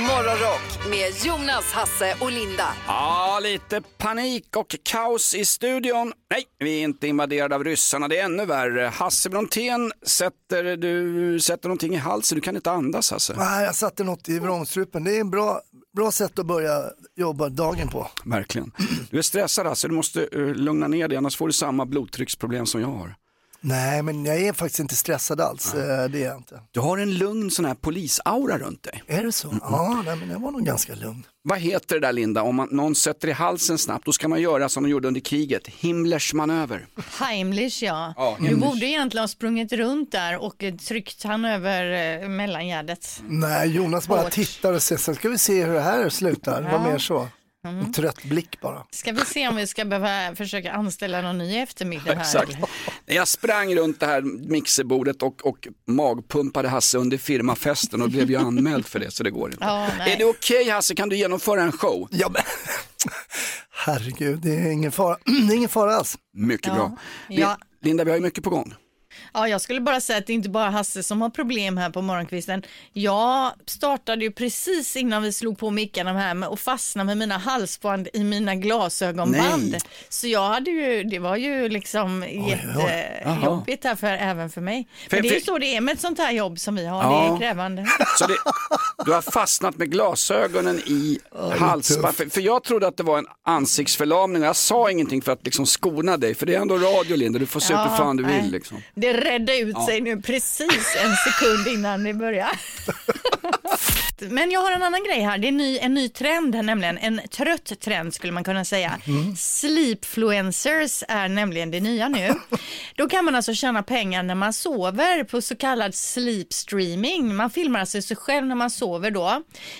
Morgonrock med Jonas, Hasse och Linda. Ja, lite panik och kaos i studion. Nej, vi är inte invaderade av ryssarna, det är ännu värre. Hasse Brontén, sätter du sätter någonting i halsen? Du kan inte andas Hasse. Nej, jag satte något i vrångstrupen. Det är en bra, bra sätt att börja jobba dagen på. Verkligen. Du är stressad Hasse, du måste uh, lugna ner dig annars får du samma blodtrycksproblem som jag har. Nej, men jag är faktiskt inte stressad alls. Eh, Det är jag inte. Du har en lugn sån här polisaura runt dig. Är det så? Ja, nej, men jag var nog ganska lugn. Vad heter det där Linda, om man, någon sätter i halsen snabbt, då ska man göra som de gjorde under kriget, Himmlers manöver. Heimlich ja. Ja, Du Himmlers. borde egentligen ha sprungit runt där och tryckt han över eh, mellangärdet. Nej, Jonas bara Hårt. tittar och säger, så ska vi se hur det här slutar. Ja. mer så. En trött blick bara. Ska vi se om vi ska behöva försöka anställa någon ny eftermiddag här? Exakt. Jag sprang runt det här mixerbordet och, och magpumpade Hasse under firmafesten och blev ju anmäld för det så det går inte. Nej. är det okej Hasse, kan du genomföra en show? Ja, men... Herregud, det är ingen fara, det är ingen fara alls. Mycket Ja. bra. Ja. Linda, vi har ju mycket på gång. Ja, jag skulle bara säga att det är inte bara Hasse som har problem här på morgonkvisten. Jag startade ju precis innan vi slog på mickarna här med att fastna med mina halsband i mina glasögonband. Nej. Så jag hade ju, det var ju liksom jättejobbigt här för, även för mig. För- Men det är ju så det är med ett sånt här jobb som vi har, det Ja. är krävande. Så det, du har fastnat med glasögonen i halsband. För, för jag trodde att det var en ansiktsförlamning och jag sa ingenting för att liksom skona dig. För det är ändå radio Linda, du får se ut hur fan du vill. Liksom. Det redde ut sig nu precis en sekund innan vi börjar. Men jag har en annan grej här, det är en ny, en ny trend här, nämligen en trött trend skulle man kunna säga. Sleepfluencers är nämligen det nya nu. Då kan man alltså tjäna pengar när man sover på så kallad sleep streaming. Man filmar alltså sig själv när man sover då.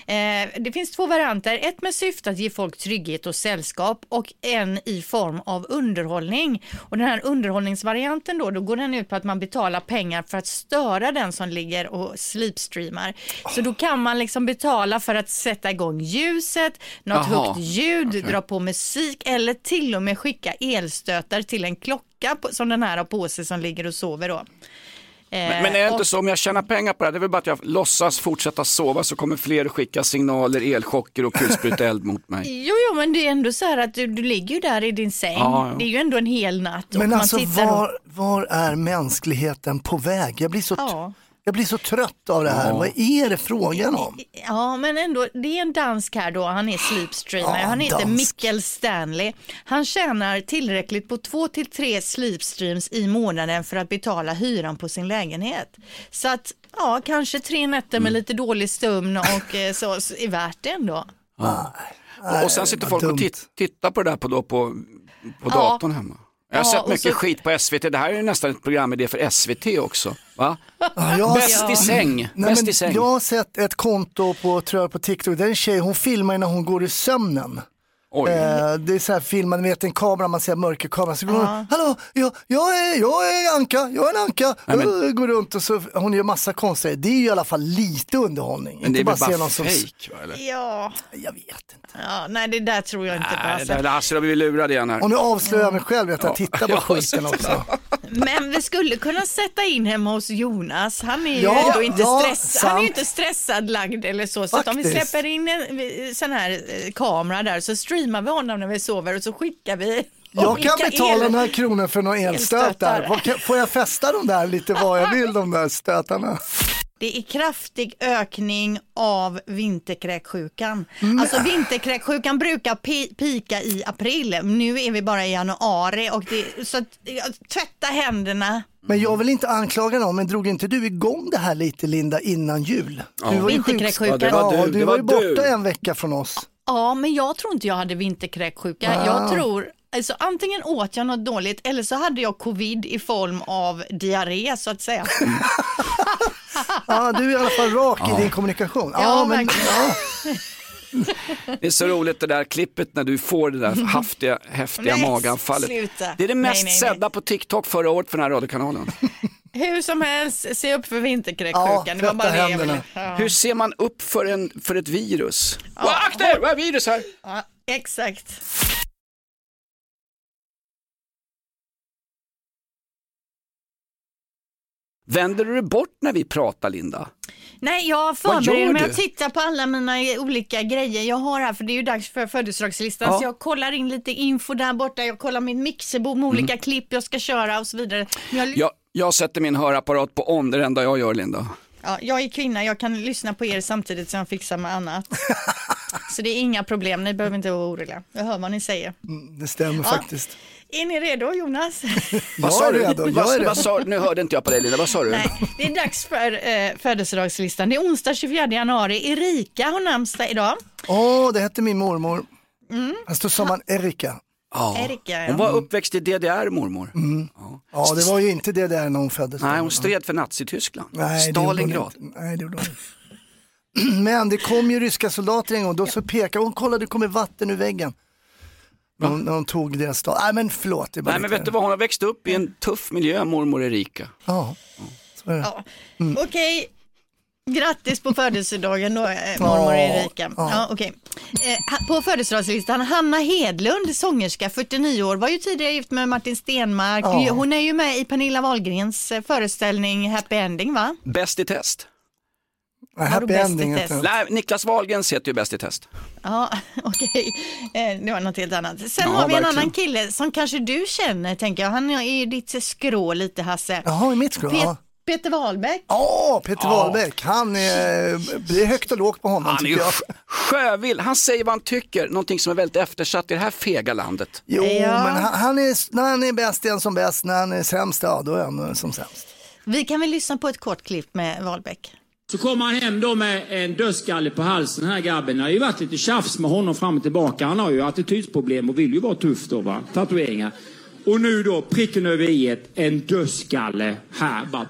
Eh, det finns två varianter, ett med syfte att ge folk trygghet och sällskap och en i form av underhållning. Och den här underhållningsvarianten då, då går den ut på att man betalar pengar för att störa den som ligger och sleepstreamar. Så då kan man liksom betala för att sätta igång ljuset, något Jaha, högt ljud, okej. dra på musik eller till och med skicka elstötar till en klocka på, som den här har på sig som ligger och sover då. Men, men är det inte så om jag tjänar pengar på det här, det är väl bara att jag låtsas fortsätta sova så kommer fler skicka signaler, elchocker och kulspruta eld mot mig. Jo, jo, men det är ändå så här att du, du ligger ju där i din säng. Ja, ja. Det är ju ändå en hel natt. och Men man alltså var, var är mänskligheten på väg? Jag blir så, Ja. Jag blir så trött av det här. Ja. Vad är det frågan om? Ja, men ändå, det är en dansk här då, han är sleepstreamer. Ja, han heter dansk. Mikkel Stanley. Han tjänar tillräckligt på två till tre sleepstreams i månaden för att betala hyran på sin lägenhet. Så att, ja, kanske tre nätter Mm. med lite dålig sömn och eh, så, så är värt det ändå. Och, och sen sitter folk och tittar på det där på, då, på, på Ja. datorn hemma. Jag har Ja, sett mycket så- skit på SVT, det här är ju nästan ett programidé för SVT också. Va? Ja, Bäst Ja. i säng, Nej, bäst i säng. jag har sett ett konto på, tror jag, på TikTok, där är en tjej, hon filmar när hon går i sömnen. Oj. Eh, det är så här filmad, ni vet en kamera, man ser mörkerkamera. Så går hon, hallå, jag, jag, är, jag är Anka, jag är en Anka. Nej, men- Går runt och så, hon gör massa konstiga Det är ju i alla fall lite underhållning. Men det är inte väl bara se bara någon som... va, eller? Ja, Jag vet inte. ja nej det där tror jag inte på. Nej, Alltså. där Hasse, då blir vi lurade igen här. Och nu avslöjar jag mig själv att jag tittar på skiten så- också. Men vi skulle kunna sätta in hemma hos Jonas. Han är ju Ja, ändå inte, ja, stress, han är ju inte stressad lagd eller så. Så om vi släpper in en sån här eh, kamera där så streamar vi honom när vi sover och så skickar vi Jag kan betala el- några kronor för några elstötar. Vad Får jag fästa dem där lite var jag vill, de där stötarna? Det är kraftig ökning av vinterkräksjukan. Alltså vinterkräksjukan brukar pi- pika i april. Nu är vi bara i januari och det, så att, ja, tvätta händerna. Men jag vill inte anklaga någon, men drog inte du igång det här lite Linda innan jul? Ja. Du var ju sjuk- Vinterkräksjukan. Ja, det var Ja, du, du det var var ju borta du. en vecka från oss. Ja, men jag tror inte jag hade vinterkräksjuka. Ah. Jag tror, alltså antingen åt jag något dåligt eller så hade jag covid i form av diarré så att säga. Ja, du är i alla fall rak i din kommunikation. Ja, Ja, men, verkligen. ja. Det är så roligt det där klippet när du får det där haftiga, häftiga Nej, maganfallet. sluta. Det är det mest Nej, nej, nej. sedda på TikTok förra året för den här radiokanalen. Hur som helst, se upp för vinterkräksjukan. Ja, det var bara tvätta det jag ville. händerna. Ja. Hur ser man upp för, en, för ett virus? Ja. Akta er, vad är virus här? Ja, exakt. Vänder du dig bort när vi pratar Linda? Nej, jag förbereder mig du? att titta på alla mina olika grejer jag har här, för det är ju dags för födelsedagslistan. Ja. Så jag kollar in lite info där borta, jag kollar mitt mixerbord med olika klipp jag ska köra och så vidare. Jag, Jag, jag sätter min hörapparat på on, det är det enda jag gör Linda. ja, jag är kvinna, jag kan lyssna på er samtidigt som jag fixar med annat. så det är inga problem, ni behöver inte vara oroliga. Jag hör vad ni säger. Det stämmer faktiskt. Är ni redo Jonas? Vad sa är du? redo, jag Vad, är redo. vad sa, nu hörde inte jag på dig Linda, vad sa du? Nej, det är dags för eh, födelsedagslistan. Det är onsdag 24 januari. Erika har namnsdag idag. Åh, det hette min mormor. Mm. Fast då sa man Erika. Ja. Erika, ja. Hon var uppväxt i DDR mormor. Ja, det var ju inte det där när hon föddes. Nej, hon stred för Nazityskland. Nej, Stalingrad. Nej, det gjorde hon inte. Men det kom ju ryska soldater en gång, då så pekade hon, kolla det kommer vatten ur väggen. När när hon tog deras stad. Nej men förlåt. Det Nej men vet du vad, hon har växt upp i en tuff miljö, mormor Erika. Ja, så är det. Ja. Okej, grattis på födelsedagen då, eh, mormor Erika. ja. Ja, okej. eh, ha- på födelsedagslistan, Hanna Hedlund, sångerska, 49 år, var ju tidigare gift med Martin Stenmark. Ja. Hon är ju med i Pernilla Wahlgrens eh, föreställning Happy Ending, va? Bäst i test. Happy i ending. Nej, Niklas Wahlgrens heter ju Bäst i test. Ja, okej. Eh, Det var något helt annat. Sen Ja, har vi en verkligen. annan kille som kanske du känner, tänker jag. Han är ju ditt skrå lite, Hasse. Jaha, i mitt skrå. Pet- Ja. Peter Wahlbeck. Ja, Peter Wahlbeck. Han är, det är högt och lågt på honom Han är tycker ju sjövill, han säger vad han tycker, någonting som är väldigt eftersatt i det här fega landet. Jo, Ja. men han, han är, när han är bäst är han som bäst, när han är sämst, ja då är han som sämst. Vi kan väl lyssna på ett kort klipp med Wahlbeck. Så kommer han hem då med en dödskalle på halsen, den här grabben. Det har ju varit lite tjafs med honom fram och tillbaka. Han har ju attitydsproblem och vill ju vara tuff då va. Tatueringar. Och nu då, pricken över i en dödskalle här bara.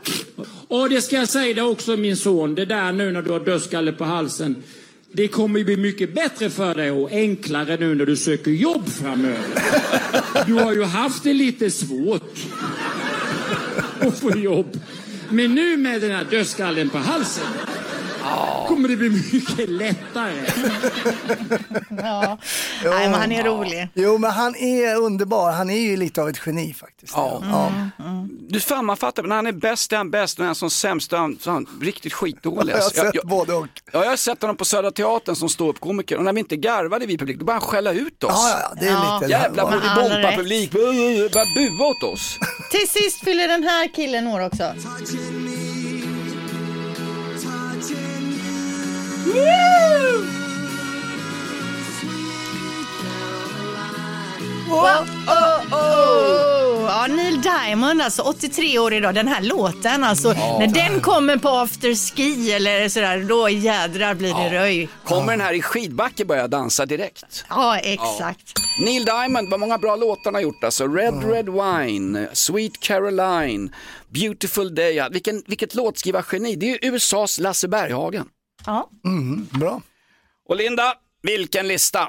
Och det ska jag säga dig också min son, det där nu när du har dödskalle på halsen. Det kommer ju bli mycket bättre för dig och enklare nu när du söker jobb framöver. Du har ju haft det lite svårt att få jobb. Men nu med den här dödskallen på halsen kommer det bli mycket lättare. Ja. Nej, men han är rolig. Jo, men han är underbar. Han är ju lite av ett geni faktiskt. Ja. Du sammanfattar, när han är bäst är han bäst när han är som sämst är han, så han riktigt skitdålig. Jag har sett både och. Ja, jag har sett honom på Södra Teatern som ståuppkomiker och när vi inte garvade vi publik, då började han skälla ut oss. Ja, ja, det är Ja. lite... Jävla ja. Med all bomba rätt. publik, började bua åt oss. Till sist fyller den här killen år också. Wow, Diamond, alltså 83 år idag. Den här låten, alltså när den kommer på afterski eller sådär, då jädrar blir det röj. Kommer den här i skidbacke börjar jag dansa direkt. Ja, exakt. Neil Diamond, vad många bra låtar han har gjort alltså. Red Red Wine, Sweet Caroline, Beautiful Day. Vilken, vilket låtskrivargeni. Det är ju USAs Lasse Berghagen. Ja. Bra. Och Linda, vilken lista?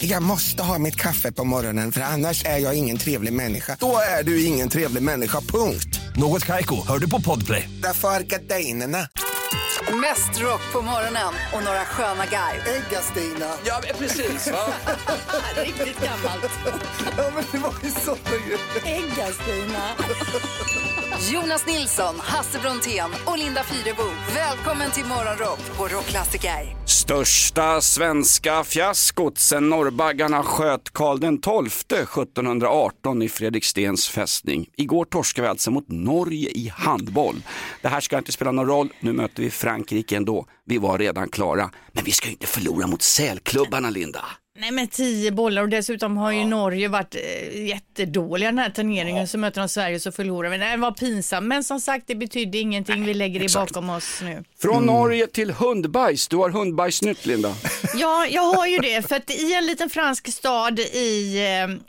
Jag måste ha mitt kaffe på morgonen för annars är jag ingen trevlig människa. Då är du ingen trevlig människa, punkt. Något Kaiko, hör du på Podplay. Därför är gardinerna. Mest rock på morgonen och några sköna garv. Äggastina. Ja, precis. Va? Riktigt gammalt. Ja, men det var ju sådana grejer. Äggastina. Jonas Nilsson, Hasse Brontén och Linda Fyrebo. Välkommen till Morgonrock på Rockklassiker. Största svenska fiaskot sen norrbaggarna sköt Karl XII 1718 i Fredrikstens fästning. Igår torskade vi alltså mot Norge i handboll. Det här ska inte spela någon roll, nu möter vi Frankrike ändå. Vi var redan klara, men vi ska ju inte förlora mot sälklubbarna Linda. Nej men tio bollar och dessutom har ju Norge varit eh, jättedåliga den här turneringen så möter de Sverige så förlorar vi. Nej, Det var pinsamt men som sagt det betydde ingenting. Vi lägger det bakom oss nu. Från Norge till hundbajs. Du har hundbajsnytt Linda. Ja, jag har ju det för att i en liten fransk stad i,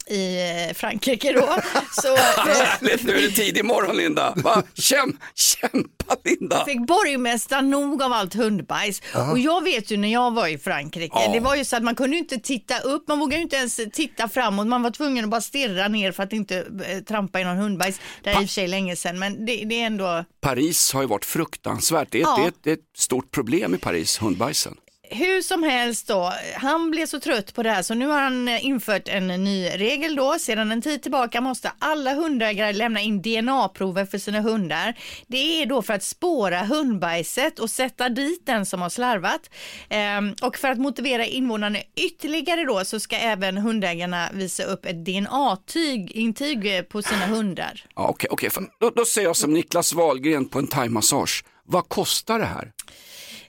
eh, i Frankrike då så Härligt, nu är det tidig morgon Linda. Va? Käm, kämpa Linda. fick borgmästaren nog av allt hundbajs. Och jag vet ju när jag var i Frankrike, Ja. det var ju så att man kunde ju inte titta upp, man vågade ju inte ens titta framåt, man var tvungen att bara stirra ner för att inte eh, trampa i någon hundbajs. Det är i och för sig länge sedan, men det, det är ändå Paris har ju varit fruktansvärt. Det är, Ja. det det är ett stort problem i Paris, hundbajsen. Hur som helst då, han blev så trött på det här så nu har han infört en ny regel då. Sedan en tid tillbaka måste alla hundägare lämna in DNA-prover för sina hundar. Det är då för att spåra hundbajset och sätta dit den som har slarvat. Ehm, och för att motivera invånarna ytterligare då så ska även hundägarna visa upp ett DNA-intyg på sina hundar. Ja, Okej, okej. Fan, Då, då säger jag som Niklas Wahlgren på en thaimassage. Vad kostar det här?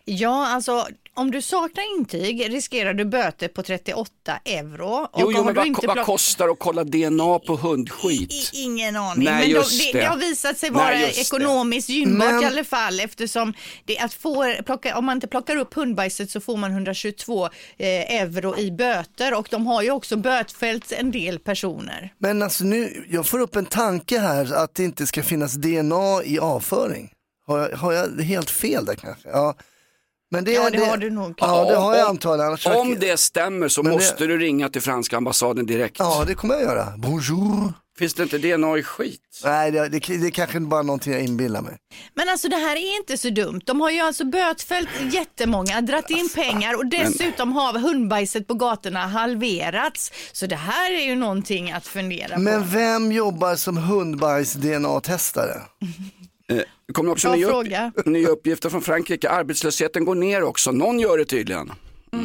Ja, alltså om du saknar intyg riskerar du böter på 38 euro. Och Jo, jo men vad, inte vad kostar att kolla DNA på hundskit? I, ingen aning, Nej, men de, det, det. det har visat sig Nej, vara det. ekonomiskt gynnbart Men- i alla fall eftersom det att få, plocka, om man inte plockar upp hundbajset så får man 122 eh, euro i böter och de har ju också bötfällt en del personer. Men alltså nu, jag får upp en tanke här att det inte ska finnas DNA i avföring. Har jag, har jag helt fel där kanske? Ja, men det, Ja, det har du nog. Ja, det har jag Om- antagligen. Annars Om det stämmer så Men det- måste du ringa till franska ambassaden direkt. Ja, det kommer jag göra. Bonjour. Finns det inte DNA i skit? Nej, det, det, det är kanske bara någonting jag inbillar mig. Men alltså det här är inte så dumt. De har ju alltså bötfällt jättemånga, dratt in pengar och dessutom har hundbajset på gatorna halverats. Så det här är ju någonting att fundera Men på. vem jobbar som hundbajs-DNA-testare? Det kommer också nya, upp, nya uppgifter från Frankrike. Arbetslösheten går ner också. Någon gör det tydligen.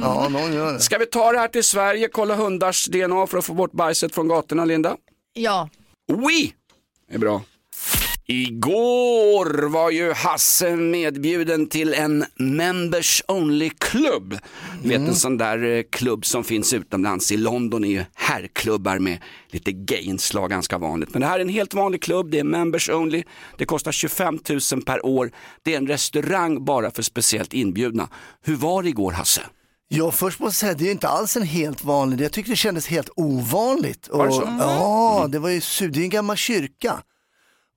Ja, någon gör det. Ska vi ta det här till Sverige, kolla hundars DNA för att få bort bajset från gatorna, Linda? Ja, Oui! Det är bra. Igår var ju Hasse medbjuden till en members only klubb. Du vet en sån där eh, klubb som finns utomlands. I London är ju herrklubbar med lite gayinslag ganska vanligt. Men det här är en helt vanlig klubb, det är members only. Det kostar 25 000 per år. Det är en restaurang bara för speciellt inbjudna. Hur var det igår Hasse? Ja, först måste jag säga, det är ju inte alls en helt vanlig, jag tyckte det kändes helt ovanligt. Var det så? Mm. Ja, det var ju det är en gammal kyrka.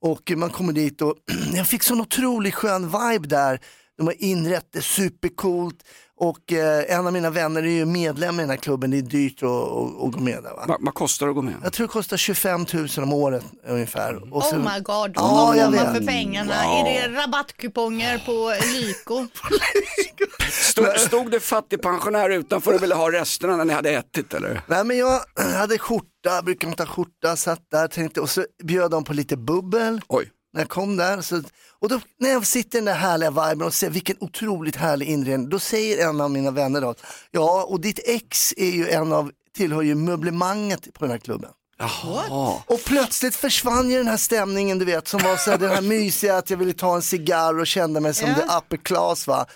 Och man kommer dit och jag fick sån otroligt skön vibe där. De har inrett det supercoolt och eh, en av mina vänner är ju medlem i den här klubben, det är dyrt att, att, att gå med där. Va? Va, vad kostar det att gå med? Jag tror det kostar 25 000 om året ungefär. Och oh my god, vad jag får man för pengarna? Ja. Är det rabattkuponger på Lyko? Stod, stod det fattigpensionär utanför och ville ha resterna när ni hade ätit eller? Nej men jag hade skjorta, brukar inte ha skjorta, satt där tänkte, och så bjöd de på lite bubbel. Oj. När jag kom där. Så, och då, när jag sitter i den där härliga viben och ser vilken otroligt härlig inredning, då säger en av mina vänner då, ja och ditt ex är ju en av, tillhör ju möblemanget på den här klubben. Jaha. Och plötsligt försvann ju den här stämningen du vet som var så här, den här mysiga att jag ville ta en cigarr och kände mig som Ja. the upper class va.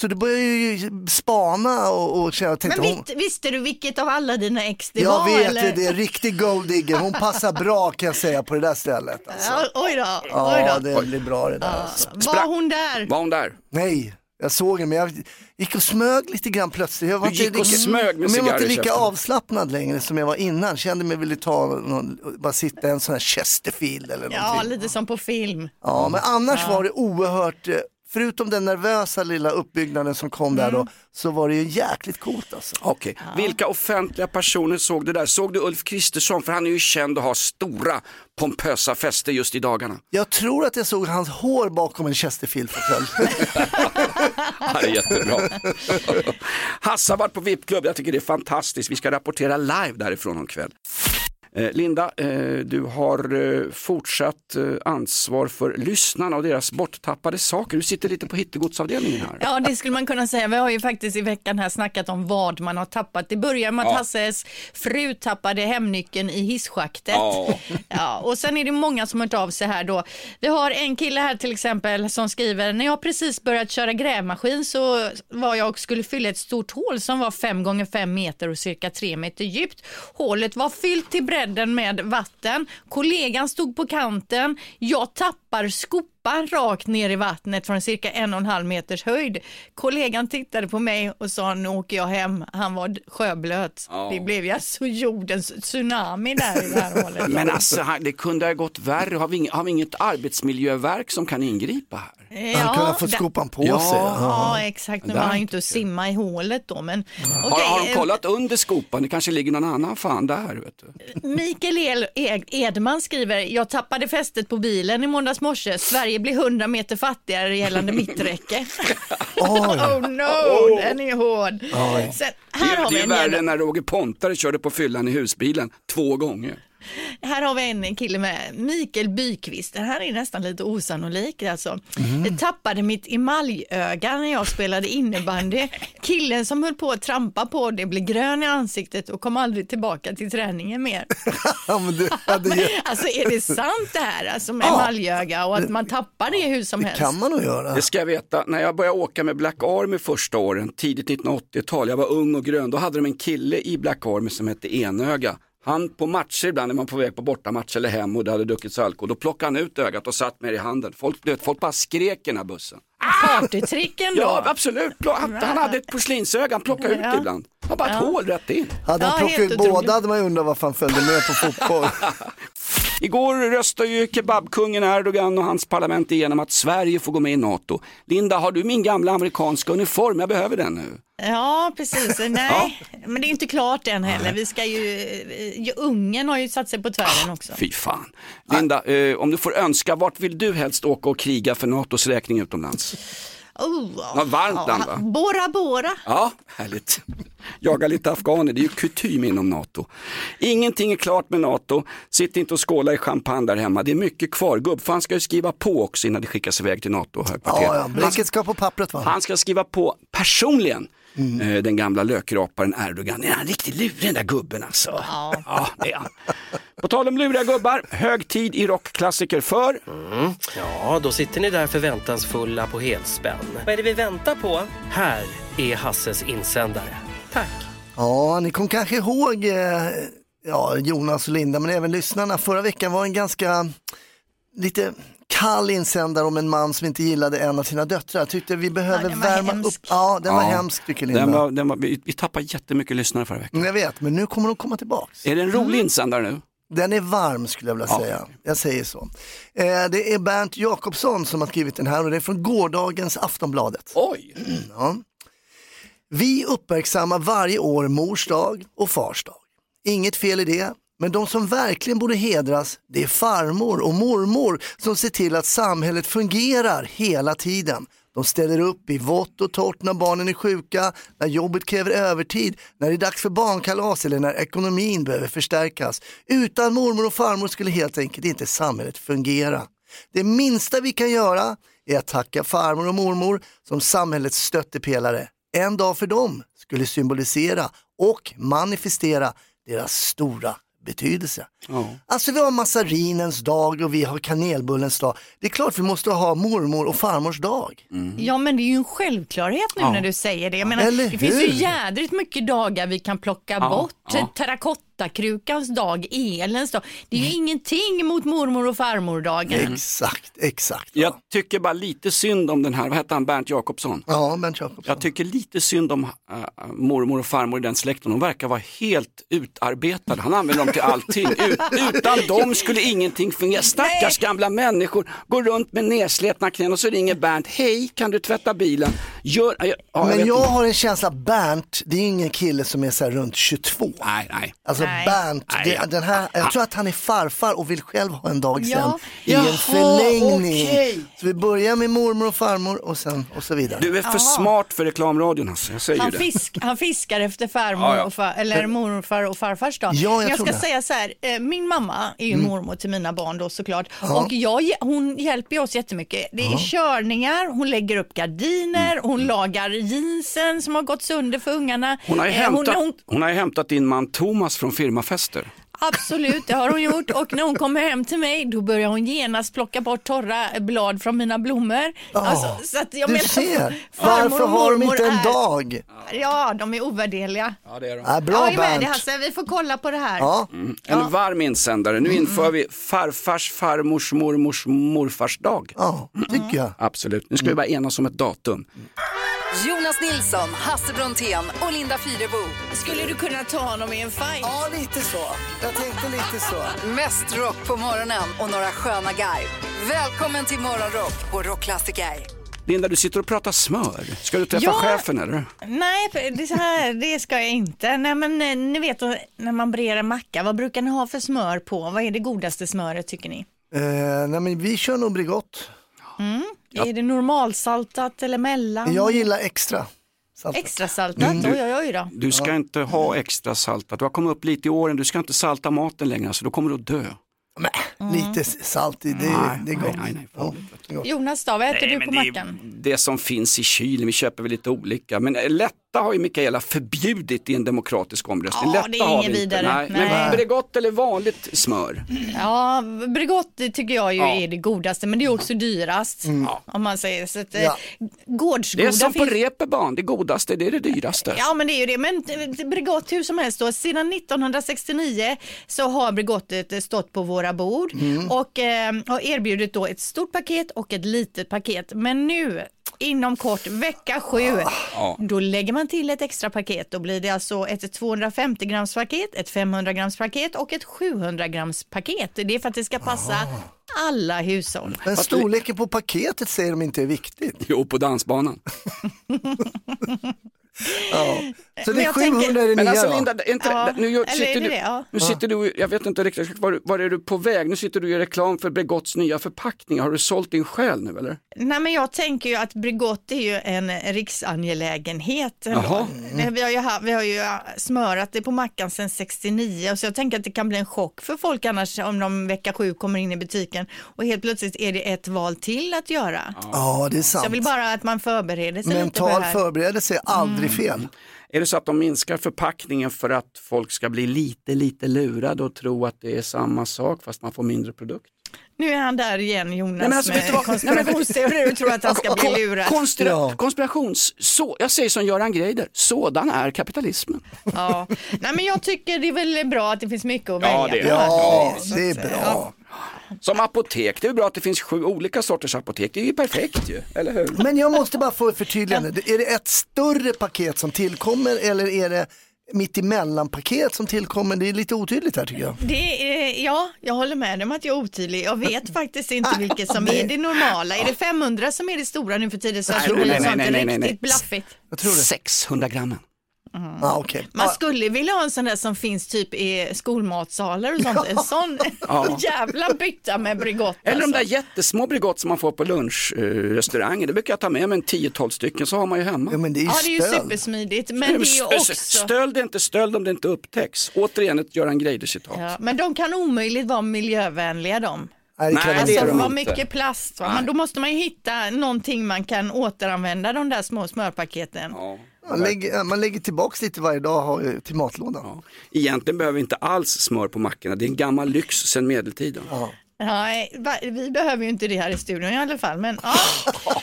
Så då började jag ju spana och, och känna, tänkte Men hon, vis, visste du vilket av alla dina ex det jag var? vet eller? det, det är en riktig golddigger, hon passar bra kan jag säga på det där stället. Alltså. Ja, oj då, oj Ja, då. det blir bra det där. Alltså. Var hon där? Var hon där? Nej, jag såg den men jag gick och smög lite grann plötsligt. Jag var Du gick och smög med men jag var inte lika avslappnad längre som jag var innan. Kände mig ville ta någon, bara sitta i en sån här Chesterfield eller Ja, någonting. lite som på film. Ja, men annars var det oerhört, eh, förutom den nervösa lilla uppbyggnaden som kom där Mm. då, så var det ju jäkligt coolt alltså. Okej, vilka offentliga personer såg du där? Såg du Ulf Kristersson? För han är ju känd att ha stora pompösa fester just i dagarna. Jag tror att jag såg hans hår bakom en Chesterfield-fåtölj. Det är jättebra. Hasse har varit på VIP-klubb, jag tycker det är fantastiskt. Vi ska rapportera live därifrån om kväll. Eh, Linda, eh, du har eh, fortsatt ansvar för lyssnarna och deras borttappade saker. Du sitter lite på hittegodsavdelningen här. Ja, det skulle man kunna säga. Vi har ju faktiskt i veckan här snackat om vad man har tappat. Det börjar med att Ja. Hasses fru tappade hemnyckeln i hisschaktet. Ja. Ja, och sen är det många som har hört av sig här då. Vi har en kille här till exempel som skriver, när jag precis börjat köra grävmaskin så var jag och skulle fylla ett stort hål som var 5 gånger 5 meter och cirka 3 meter djupt. Hålet var fyllt till bredden med vatten. Kollegan stod på kanten. Jag tappar skopan rakt ner i vattnet från cirka en och en halv meters höjd. Kollegan tittade på mig och sa nu åker jag hem. Han var sjöblöt. Ja. Det blev ju alltså jordens tsunami där i det här hålet. Men alltså, det kunde ha gått värre. Har vi, inget, har vi inget arbetsmiljöverk som kan ingripa här? Han kunde ha fått där- skopan på Ja. sig. Ja, exakt. Nu var han ju inte att simma i hålet då, men Har, okej, har de eh, kollat under skopan? Det kanske ligger någon annan fan där. Vet du. Mikael El- Ed- Edman skriver, jag tappade fästet på bilen i måndags morse. Sverige blir 100 meter fattigare gällande mitträcke. oh no, den är hård. Sen, här, Det, har det vi är en värre än när Roger Pontare körde på fyllan i husbilen två gånger. Här har vi en kille med Mikael Byqvist. Den här är nästan lite osannolik. Alltså. Jag tappade mitt emaljöga när jag spelade innebandy. Killen som höll på att trampa på det blev grön i ansiktet och kom aldrig tillbaka till träningen mer. Ja, men du hade Alltså är det sant det här alltså med emaljöga och att man tappar det hur som helst? kan man nog göra. Det ska jag veta, när jag började åka med Black Army första åren, tidigt 1980-tal, jag var ung och grön, då hade de en kille i Black Army som hette Enöga. Han på matcher ibland när man på väg på bortamatch eller hem och det hade druckits alkohol, då plockade han ut ögat och satt med det i handen. Folk, vet, folk bara skrek i den här bussen. Partytricken då? Ja, absolut. Han, hade ett porslinsöga, han plockade ut Ja. ibland. Han har bara ett hål rätt in. Hade han Ja, plockat ut otroligt. båda hade man ju undrat varför han följde med på fotboll. Igår röstade ju kebabkungen Erdogan och hans parlament igenom att Sverige får gå med i NATO. Linda, har du min gamla amerikanska uniform? Jag behöver den nu. Ja, precis. Nej, men det är inte klart än heller. Vi ska ju, ju Ungern har ju satt sig på tvären också. Fy fan. Linda, eh, om du får önska, vart vill du helst åka och kriga för NATOs räkning utomlands? Oh, Ja, varmt land, va? Bora Bora. Ja, härligt. Jaga lite afghaner, det är ju kutym inom NATO. Ingenting är klart med NATO, sitt inte och skåla i champagne där hemma. Det är mycket kvar. Gubbfan ska ju skriva på också innan det skickas iväg till NATO-högkvarteret. Ja, ja, han, ska på pappret va? han ska skriva på personligen. Eh, Den gamla lökraparen Erdogan. Är han riktigt lurig den där gubben alltså? Ja. det är han. På tal om luriga gubbar, hög tid i rockklassiker för Ja, då sitter ni där förväntansfulla på helspänn. Vad är det vi väntar på? Här är Hasses insändare. Tack. Ja, ni kommer kanske ihåg eh, ja, Jonas och Linda, men även lyssnarna. Förra veckan var en ganska lite kall insändare om en man som inte gillade en av sina döttrar. Jag tyckte vi behöver var värma hemsk. upp. Ja, den var Ja, hemsk tycker Linda. den var, den var, vi, vi tappade jättemycket lyssnare förra veckan. Jag vet, men nu kommer de komma tillbaks. Är det en rolig insändare nu? Den är varm skulle jag vilja Ja. säga. Jag säger så. Eh, det är Bernt Jakobsson som har skrivit den här och det är från gårdagens Aftonbladet. Oj! Ja. Vi uppmärksammar varje år mors dag och fars dag. Inget fel i det, men de som verkligen borde hedras, det är farmor och mormor som ser till att samhället fungerar hela tiden. De ställer upp i vått och torrt när barnen är sjuka, när jobbet kräver övertid, när det är dags för barnkalas eller när ekonomin behöver förstärkas. Utan mormor och farmor skulle helt enkelt inte samhället fungera. Det minsta vi kan göra är att tacka farmor och mormor som samhällets stöttepelare. En dag för dem skulle symbolisera och manifestera deras stora betydelse. Alltså vi har massarinens dag och vi har kanelbullens dag. Det är klart vi måste ha mormor och farmors dag. Ja, men det är ju en självklarhet nu när du säger det. Jag menar, Eller det finns ju hur? jädrigt mycket dagar vi kan plocka bort. ja. Terrakottakrukans dag, elens dag. Det är ju ingenting mot mormor och farmordagen. Exakt, exakt. Jag tycker bara lite synd om den här, vad hette han, Bernt Jakobsson? Ja, Bernt Jakobsson. Jag tycker lite synd om äh, mormor och farmor i den släkten. De verkar vara helt utarbetade. Han använder dem till allting. Ut, utan dem skulle ingenting fungera. Stackars gamla människor går runt med nedslätna knän och så ringer Bernt. Hej, kan du tvätta bilen? Gör, ja, jag Men jag inte. har en känsla, Bernt, det är ingen kille som är så här runt 22. Nej, nej. Alltså Alltså Nej. Bernt, det, den här, jag tror att han är farfar och vill själv ha en dag sen Ja. i Jaha, en förlängning. okej. Så vi börjar med mormor och farmor och sen och så vidare. Du är för smart för reklamradion alltså, jag säger Han, ju det. fisk, han fiskar efter farmor Ja, ja. Och far, eller morfar och farfars dag. Ja, jag Men jag tror ska det. säga så här, eh, min mamma är ju mormor till mina barn då såklart. Och jag, hon hjälper ju oss jättemycket. Det är körningar, hon lägger upp gardiner, hon lagar jeansen som har gått sönder för ungarna. Hon har, ju Eh, hämtat, hon- hon har ju hämtat din man Thomas från firmafester. Absolut, det har hon gjort och när hon kommer hem till mig då börjar hon genast plocka bort torra blad från mina blommor. Alltså, så att jag du menar, ser, farmor varför och har de mormor inte en är- dag? Ja, de är ovärderliga. Ja, det är de. Ja, bra jag är med dig. Hasse, vi får kolla på det här. Ja. En varm insändare. Nu inför vi farfars farmors mormors morfars dag. ja, tycker jag. Absolut. Nu ska vi bara enas om ett datum. Jonas Nilsson, Hasse Brontén och Linda Fyrebo. Skulle du kunna ta honom i en fight? Ja, lite så. Jag tänkte lite så. Mest rock på morgonen och några sköna guide. Välkommen till Morgonrock på Rockklassiker. Linda, du sitter och pratar smör. Ska du träffa Ja. chefen eller? Nej, det, så här, det ska jag inte. Nej, men eh, ni vet när man brer en macka, vad brukar ni ha för smör på? Vad är det godaste smöret tycker ni? Eh, nej, men vi kör nog Bregott. Är det normalsaltat eller mellan? Jag gillar extra. Saltat. Extra saltat? Oj, oj, oj då. Du ska inte ha extra saltat. Du har kommit upp lite i åren. Du ska inte salta maten längre, så då kommer du att dö. Men, Lite salt i, det, är- det är gott. nej, nej, nej. Ja, det är gott. Jonas då, vad äter du på men det, är mackan? det som finns i kylen, vi köper väl lite olika. Men eh, lätta har ju Mikaela förbjudit i en demokratisk omröstning. Ja, lätta det är inte. vidare. Nej. Nej. Men Bregott eller vanligt smör? Ja, Bregott tycker jag ju Ja. är det godaste, men det är också dyrast. Om man säger så. Att, eh, Ja. Gårdsgoda Det är som på finns- reeperbahn, det godaste det är det dyraste. Ja men det är ju det, men eh, Bregott hur som helst då, sedan 1969 så har Bregottet eh, stått på våra bord och eh, har erbjudit då ett stort paket och ett litet paket. Men nu inom kort, vecka sju, då lägger man till ett extra paket. Då blir det alltså ett 250 grams paket, ett 500 grams paket och ett 700 grams paket. Det är för att det ska passa alla hushåll. Men storleken på paketet säger de inte är viktigt. Jo, på dansbanan. Ja. Så det är jag 700 tänker- är det Men nya alltså? Linda, inte, Ja, nu sitter det du, det? Ja. nu sitter du, jag vet inte riktigt, var, var är du på väg? Nu sitter du gör reklam för Bregotts nya förpackningar. Har du sålt din själ nu eller? Nej men jag tänker ju att Bregott är ju en riksangelägenhet. Det- Vi, har ju, vi har ju smörat det på mackan sedan 69 så jag tänker att det kan bli en chock för folk annars om de vecka sju kommer in i butiken och helt plötsligt är det ett val till att göra. Ja, det är Så jag sant. vill bara att man förbereder sig lite på Mental det här. förberedelse är aldrig fel. Är det så att de minskar förpackningen för att folk ska bli lite, lite lurade och tro att det är samma sak fast man får mindre produkt? Nu är han där igen Jonas Nej, men alltså, med konspirationsteorier och tror att han ska bli lurad. konspira- Ja. Konspirations... Så, jag säger som Göran Greider, sådan är kapitalismen. Ja. Nej men jag tycker det är väl bra att det finns mycket att Ja, välja det på. är Ja, det är bra. Som apotek, det är bra att det finns sju olika sorters apotek. Det är ju perfekt ju, eller hur? Men jag måste bara få ett förtydligande. Är det ett större paket som tillkommer eller är det mitt emellan paket som tillkommer? Det är lite otydligt här tycker jag. Det är, ja, jag håller med om att jag är otydlig. Jag vet faktiskt inte vilket som är det normala. Är det 500 som är det stora nu för tiden så att det blir Nej, nej, nej, nej, riktigt nej. blaffigt? Jag tror det. 600 grammen. Ah, okay. Man skulle vilja ha en sån där som finns typ i skolmatsalar och sånt. En sån jävla bytta med Bregott. Eller de alltså. där jättesmå Bregott som man får på lunchrestauranger. Det brukar jag ta med mig en 10-12 stycken så har man ju hemma. Ja men det är ju Ja, det är ju supersmidigt, men det är också... Stöld är inte stöld om det inte upptäcks. Återigen ett Göran Greider-citat. Ja, men de kan omöjligt vara miljövänliga de. Nej, det kan Nej, det de Alltså vad inte. mycket plast. Va? Men då måste man ju hitta någonting man kan återanvända de där små smörpaketen. Ja. Man lägger, man lägger tillbaks lite varje dag ju till matlådan. Egentligen behöver vi inte alls smör på mackorna. Det är en gammal lyx sedan medeltiden. Nej, va- vi behöver ju inte det här i studion i alla fall, men ja,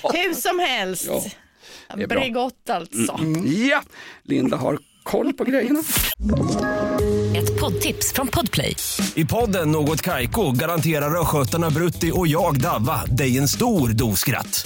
hur som helst. Ja. Bregott alltså. Ja, Linda har koll på grejerna. Ett poddtips från Podplay. I podden Något Kaiko garanterar östgötarna Brutti och jag, Davva, dig en stor dos skratt.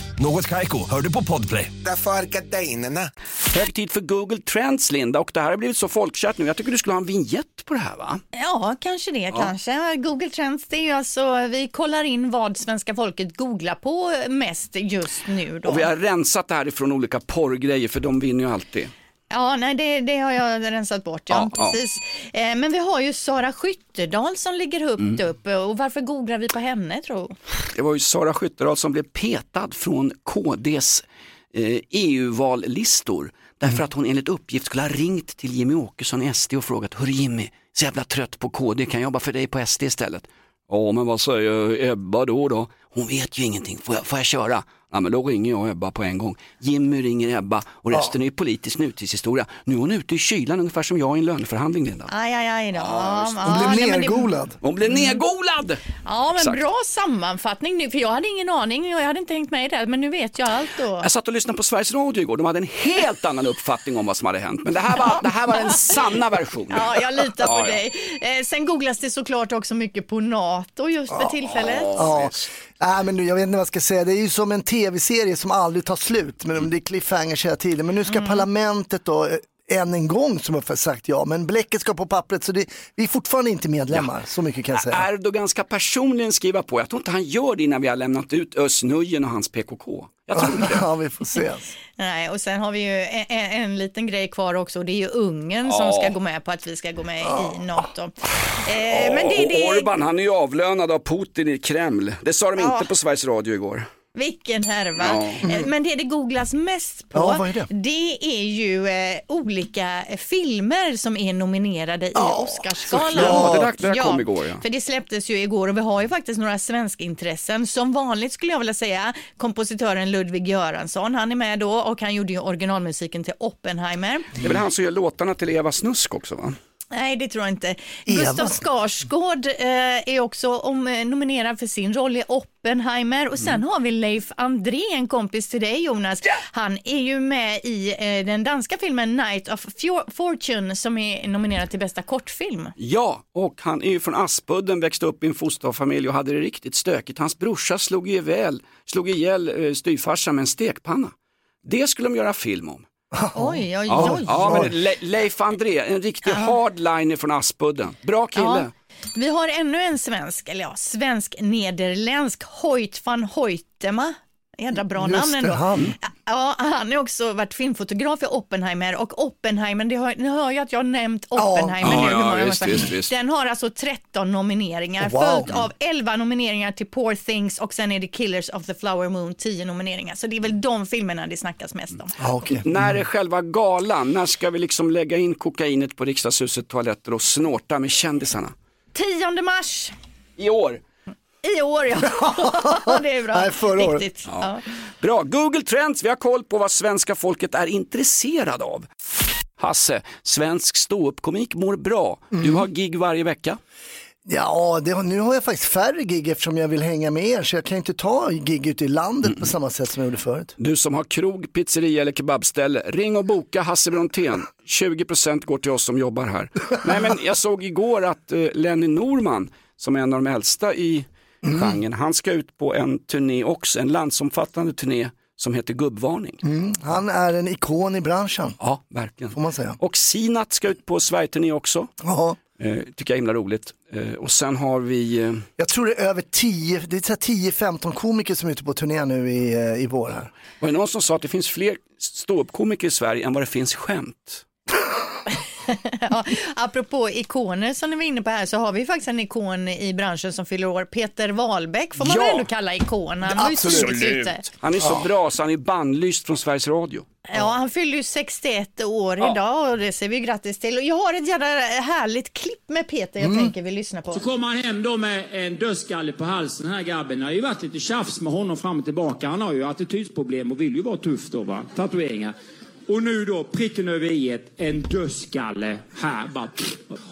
Något Kaiko, hör du på Podplay. Därför är gardinerna. Hög tid för Google Trends Linda och det här har blivit så folkkärt nu. Jag tycker du skulle ha en vignett på det här va? Ja, kanske det. Kanske. Google Trends, det är ju alltså, vi kollar in vad svenska folket googlar på mest just nu. Då. Och vi har rensat det här ifrån olika porrgrejer för de vinner ju alltid. Ja, nej, det, det har jag rensat bort. Ja, Ja, ja. precis. Eh, men vi har ju Sara Skyttedal som ligger högt Mm. upp. Och varför googlar vi på henne, tro? Det var ju Sara Skyttedal som blev petad från KDs eh, EU-vallistor därför att hon enligt uppgift skulle ha ringt till Jimmy Åkesson i SD och frågat Hörru Jimmy, så jävla trött på KD, kan jag jobba för dig på SD istället? Ja, men vad säger Ebba då då? Hon vet ju ingenting, får jag, får jag köra? Ja, men då ringer jag Ebba på en gång. Jimmy ringer Ebba och resten är ju politisk nutidshistoria. Nu är hon ute i kylan ungefär som jag i en löneförhandling Linda. Aj, aj, aj då. Hon Ja, blev men det- nergolad. Hon blev nedgolad! Ja, men Exakt. bra sammanfattning nu, för jag hade ingen aning och jag hade inte hängt med i det, men nu vet jag allt då. Jag satt och lyssnade på Sveriges Radio igår, de hade en helt annan uppfattning om vad som hade hänt. Men det här var, det här var den sanna versionen. Ja, jag litar på Ja, ja. dig. Eh, sen googlas det såklart också mycket på NATO just för tillfället. Nej, men nu, jag vet inte vad jag ska säga, det är ju som en tv-serie som aldrig tar slut, men det är cliffhangers hela tiden. Men nu ska parlamentet då eh, än en gång som har sagt ja, men bläcket ska på pappret så det, vi är fortfarande inte medlemmar, så mycket kan jag säga. Erdogan ska personligen skriva på, jag tror inte han gör det innan vi har lämnat ut Özz Nujen och hans PKK. Jag tror inte. Ja, vi får se. Nej, och sen har vi ju en, en, en liten grej kvar också och det är ju Ungern som ska gå med på att vi ska gå med i NATO. Eh, men det, det, Orban, han är ju avlönad av Putin i Kreml. Det sa de Ja. inte på Sveriges Radio igår. Vilken härva. Ja. Eh, Men det det googlas mest på, Ja, är det? det är ju eh, olika eh, filmer som är nominerade i Oscarsgalan. Ja, det där, det där kom igår ja. För det släpptes ju igår och vi har ju faktiskt några svenska intressen. Som vanligt skulle jag vilja säga kompositören Ludvig Göransson, han är med då och han gjorde ju originalmusiken till Oppenheimer. Det är väl han som gör låtarna till Eva Snusk också va? Nej, det tror jag inte. Eva. Gustav Skarsgård eh, är också om, eh, nominerad för sin roll i Oppenheimer och sen har vi Leif André, en kompis till dig Jonas. Han är ju med i eh, den danska filmen Night of Fortune som är nominerad till bästa kortfilm. Ja, och han är ju från Aspudden, växte upp i en fosterfamilj och hade det riktigt stökigt. Hans brorsa slog ihjäl, slog ihjäl eh, styvfarsan med en stekpanna. Det skulle de göra film om. Oj, oj, Ja, oj. ja men Le Leif André, en riktig hardliner från Aspudden. Bra kille. Ja. Vi har ännu en svensk, eller ja, svensk-nederländsk, Hoyt van Hoytema. Jädra bra Just namn det, ändå. han. Ja, han har också varit filmfotograf i Oppenheimer och Oppenheimer, det har, ni hör ju att jag har nämnt Oppenheimer Ja, nu. ja, många visst, visst, visst. Den har alltså 13 nomineringar, Wow. följt av 11 nomineringar till Poor Things och sen är det Killers of the Flower Moon 10 nomineringar. Så det är väl de filmerna det snackas mest om. Ja, okej. När är själva galan? När ska vi liksom lägga in kokainet på riksdagshuset toaletter och snorta med kändisarna? 10 mars I år. I år ja. det är bra. Nej, förra året. Riktigt. Ja. Bra, Google Trends, vi har koll på vad svenska folket är intresserad av. Hasse, svensk ståuppkomik mår bra. Du har gig varje vecka. Ja, det, nu har jag faktiskt färre gig eftersom jag vill hänga med er så jag kan inte ta gig ute i landet på samma sätt som jag gjorde förut. Du som har krog, pizzeria eller kebabställe, ring och boka Hasse Brontén. 20% går till oss som jobbar här. Nej men jag såg igår att eh, Lenny Norman, som är en av de äldsta i genren, han ska ut på en turné också, en landsomfattande turné som heter Gubbvarning. Han är en ikon i branschen, Ja, verkligen. får man säga. Och Sinat ska ut på Sverigeturné också. Ja, Eh, tycker jag är himla roligt. Eh, och sen har vi, eh, jag tror det är över 10, det är så här 10-15 komiker som är ute på turné nu i, eh, i vår här. var det någon som sa att det finns fler ståuppkomiker i Sverige än vad det finns skämt? Ja, apropå ikoner som ni var inne på här så har vi faktiskt en ikon i branschen som fyller år. Peter Wahlbeck får man Ja. väl ändå kalla ikon. Han var ju Absolut. tidigt ute. Han är så bra så han är bannlyst från Sveriges Radio. Ja, han fyller ju 61 år idag och det säger vi grattis till. Och jag har ett jävla härligt klipp med Peter jag tänker vi lyssnar på. Så kommer han hem då med en dödskalle på halsen, den här grabben. Det har ju varit lite tjafs med honom fram och tillbaka. Han har ju attitydsproblem och vill ju vara tuff då va. Tatueringar. Och nu då, pricken över i en dödskalle här bara.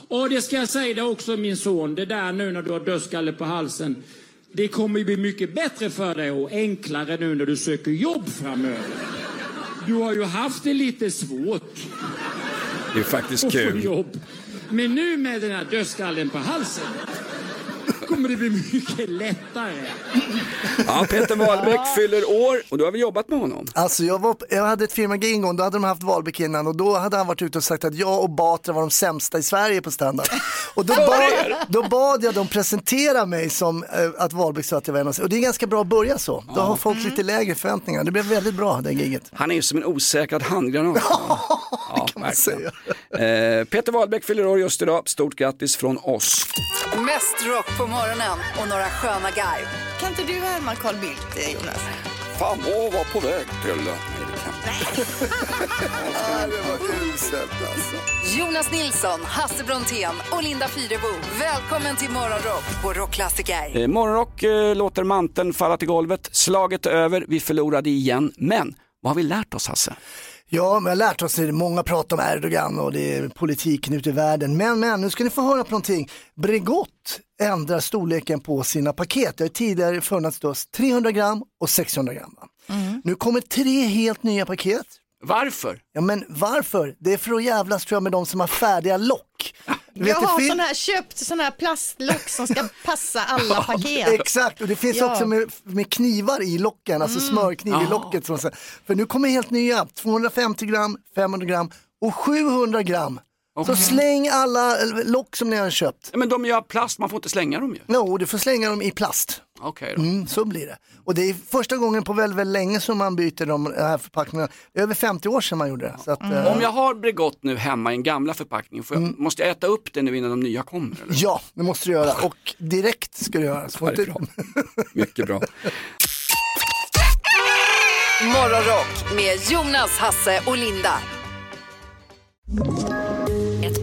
Och det ska jag säga det också min son, det där nu när du har dödskalle på halsen. Det kommer bli mycket bättre för dig och enklare nu när du söker jobb framöver. Du har ju haft det lite svårt Det är faktiskt få jobb. Men nu med den här dödskallen på halsen kommer kommer det bli mycket lättare. Ja, Peter Wahlbeck fyller år och du har väl jobbat med honom? Alltså jag, var, jag hade ett firmagig en gång, då hade de haft Wahlbeck innan och då hade han varit ute och sagt att jag och Batra var de sämsta i Sverige på standup. Och då bad, då bad jag dem presentera mig som eh, att Wahlbeck sa att jag var en av Och det är ganska bra att börja så. Då har folk lite lägre förväntningar. Det blev väldigt bra det giget. Han är ju som en osäkrad handgranat. ja, kan man verkligen. Eh, Peter Wahlbeck fyller år just idag. Stort grattis från oss. Mest rock på morgonen och några sköna garv. Kan inte du härma Carl Bildt, eh, Jonas? Fan, vad var på väg till... Nej, det kan det var uselt alltså. Jonas Nilsson, Hasse Brontén och Linda Fyrebo. Välkommen till Morgonrock på Rockklassiker. Eh, Morgonrock eh, låter manteln falla till golvet. Slaget är över, vi förlorade igen. Men vad har vi lärt oss Hasse? Ja, men jag har lärt oss det. Många pratar om Erdogan och det är politiken ute i världen. Men, men, nu ska ni få höra på någonting. Bregott ändrar storleken på sina paket. Det har tidigare funnits då 300 gram och 600 gram. va? Nu kommer tre helt nya paket. Varför? Ja, men varför? Det är för att jävlas tror jag med de som har färdiga lock. Du vet, Jag har fin- sån här, köpt sån här plastlock som ska passa alla paket. Exakt, och det finns Ja. Mm. också med, med knivar i locken, alltså smörkniv i locket. Som, så- för nu kommer helt nya, 250 gram, 500 gram och 700 gram. Så släng alla eh, lock som ni har köpt. Men de gör plast, man får inte slänga dem ju. Jo, du får slänga dem i plast. Okej då. Mm, så blir det. Och det är första gången på väldigt, väldigt länge som man byter de här förpackningarna. Över 50 år sedan man gjorde det. Så att, eh, Om jag har Bregott nu hemma i en gamla förpackningen, får jag, måste jag äta upp det nu innan de nya kommer? Eller? Ja, det måste du göra. Och direkt ska du göra. Så det inte... Mycket bra. Morgonrock med Jonas, Hasse och Linda.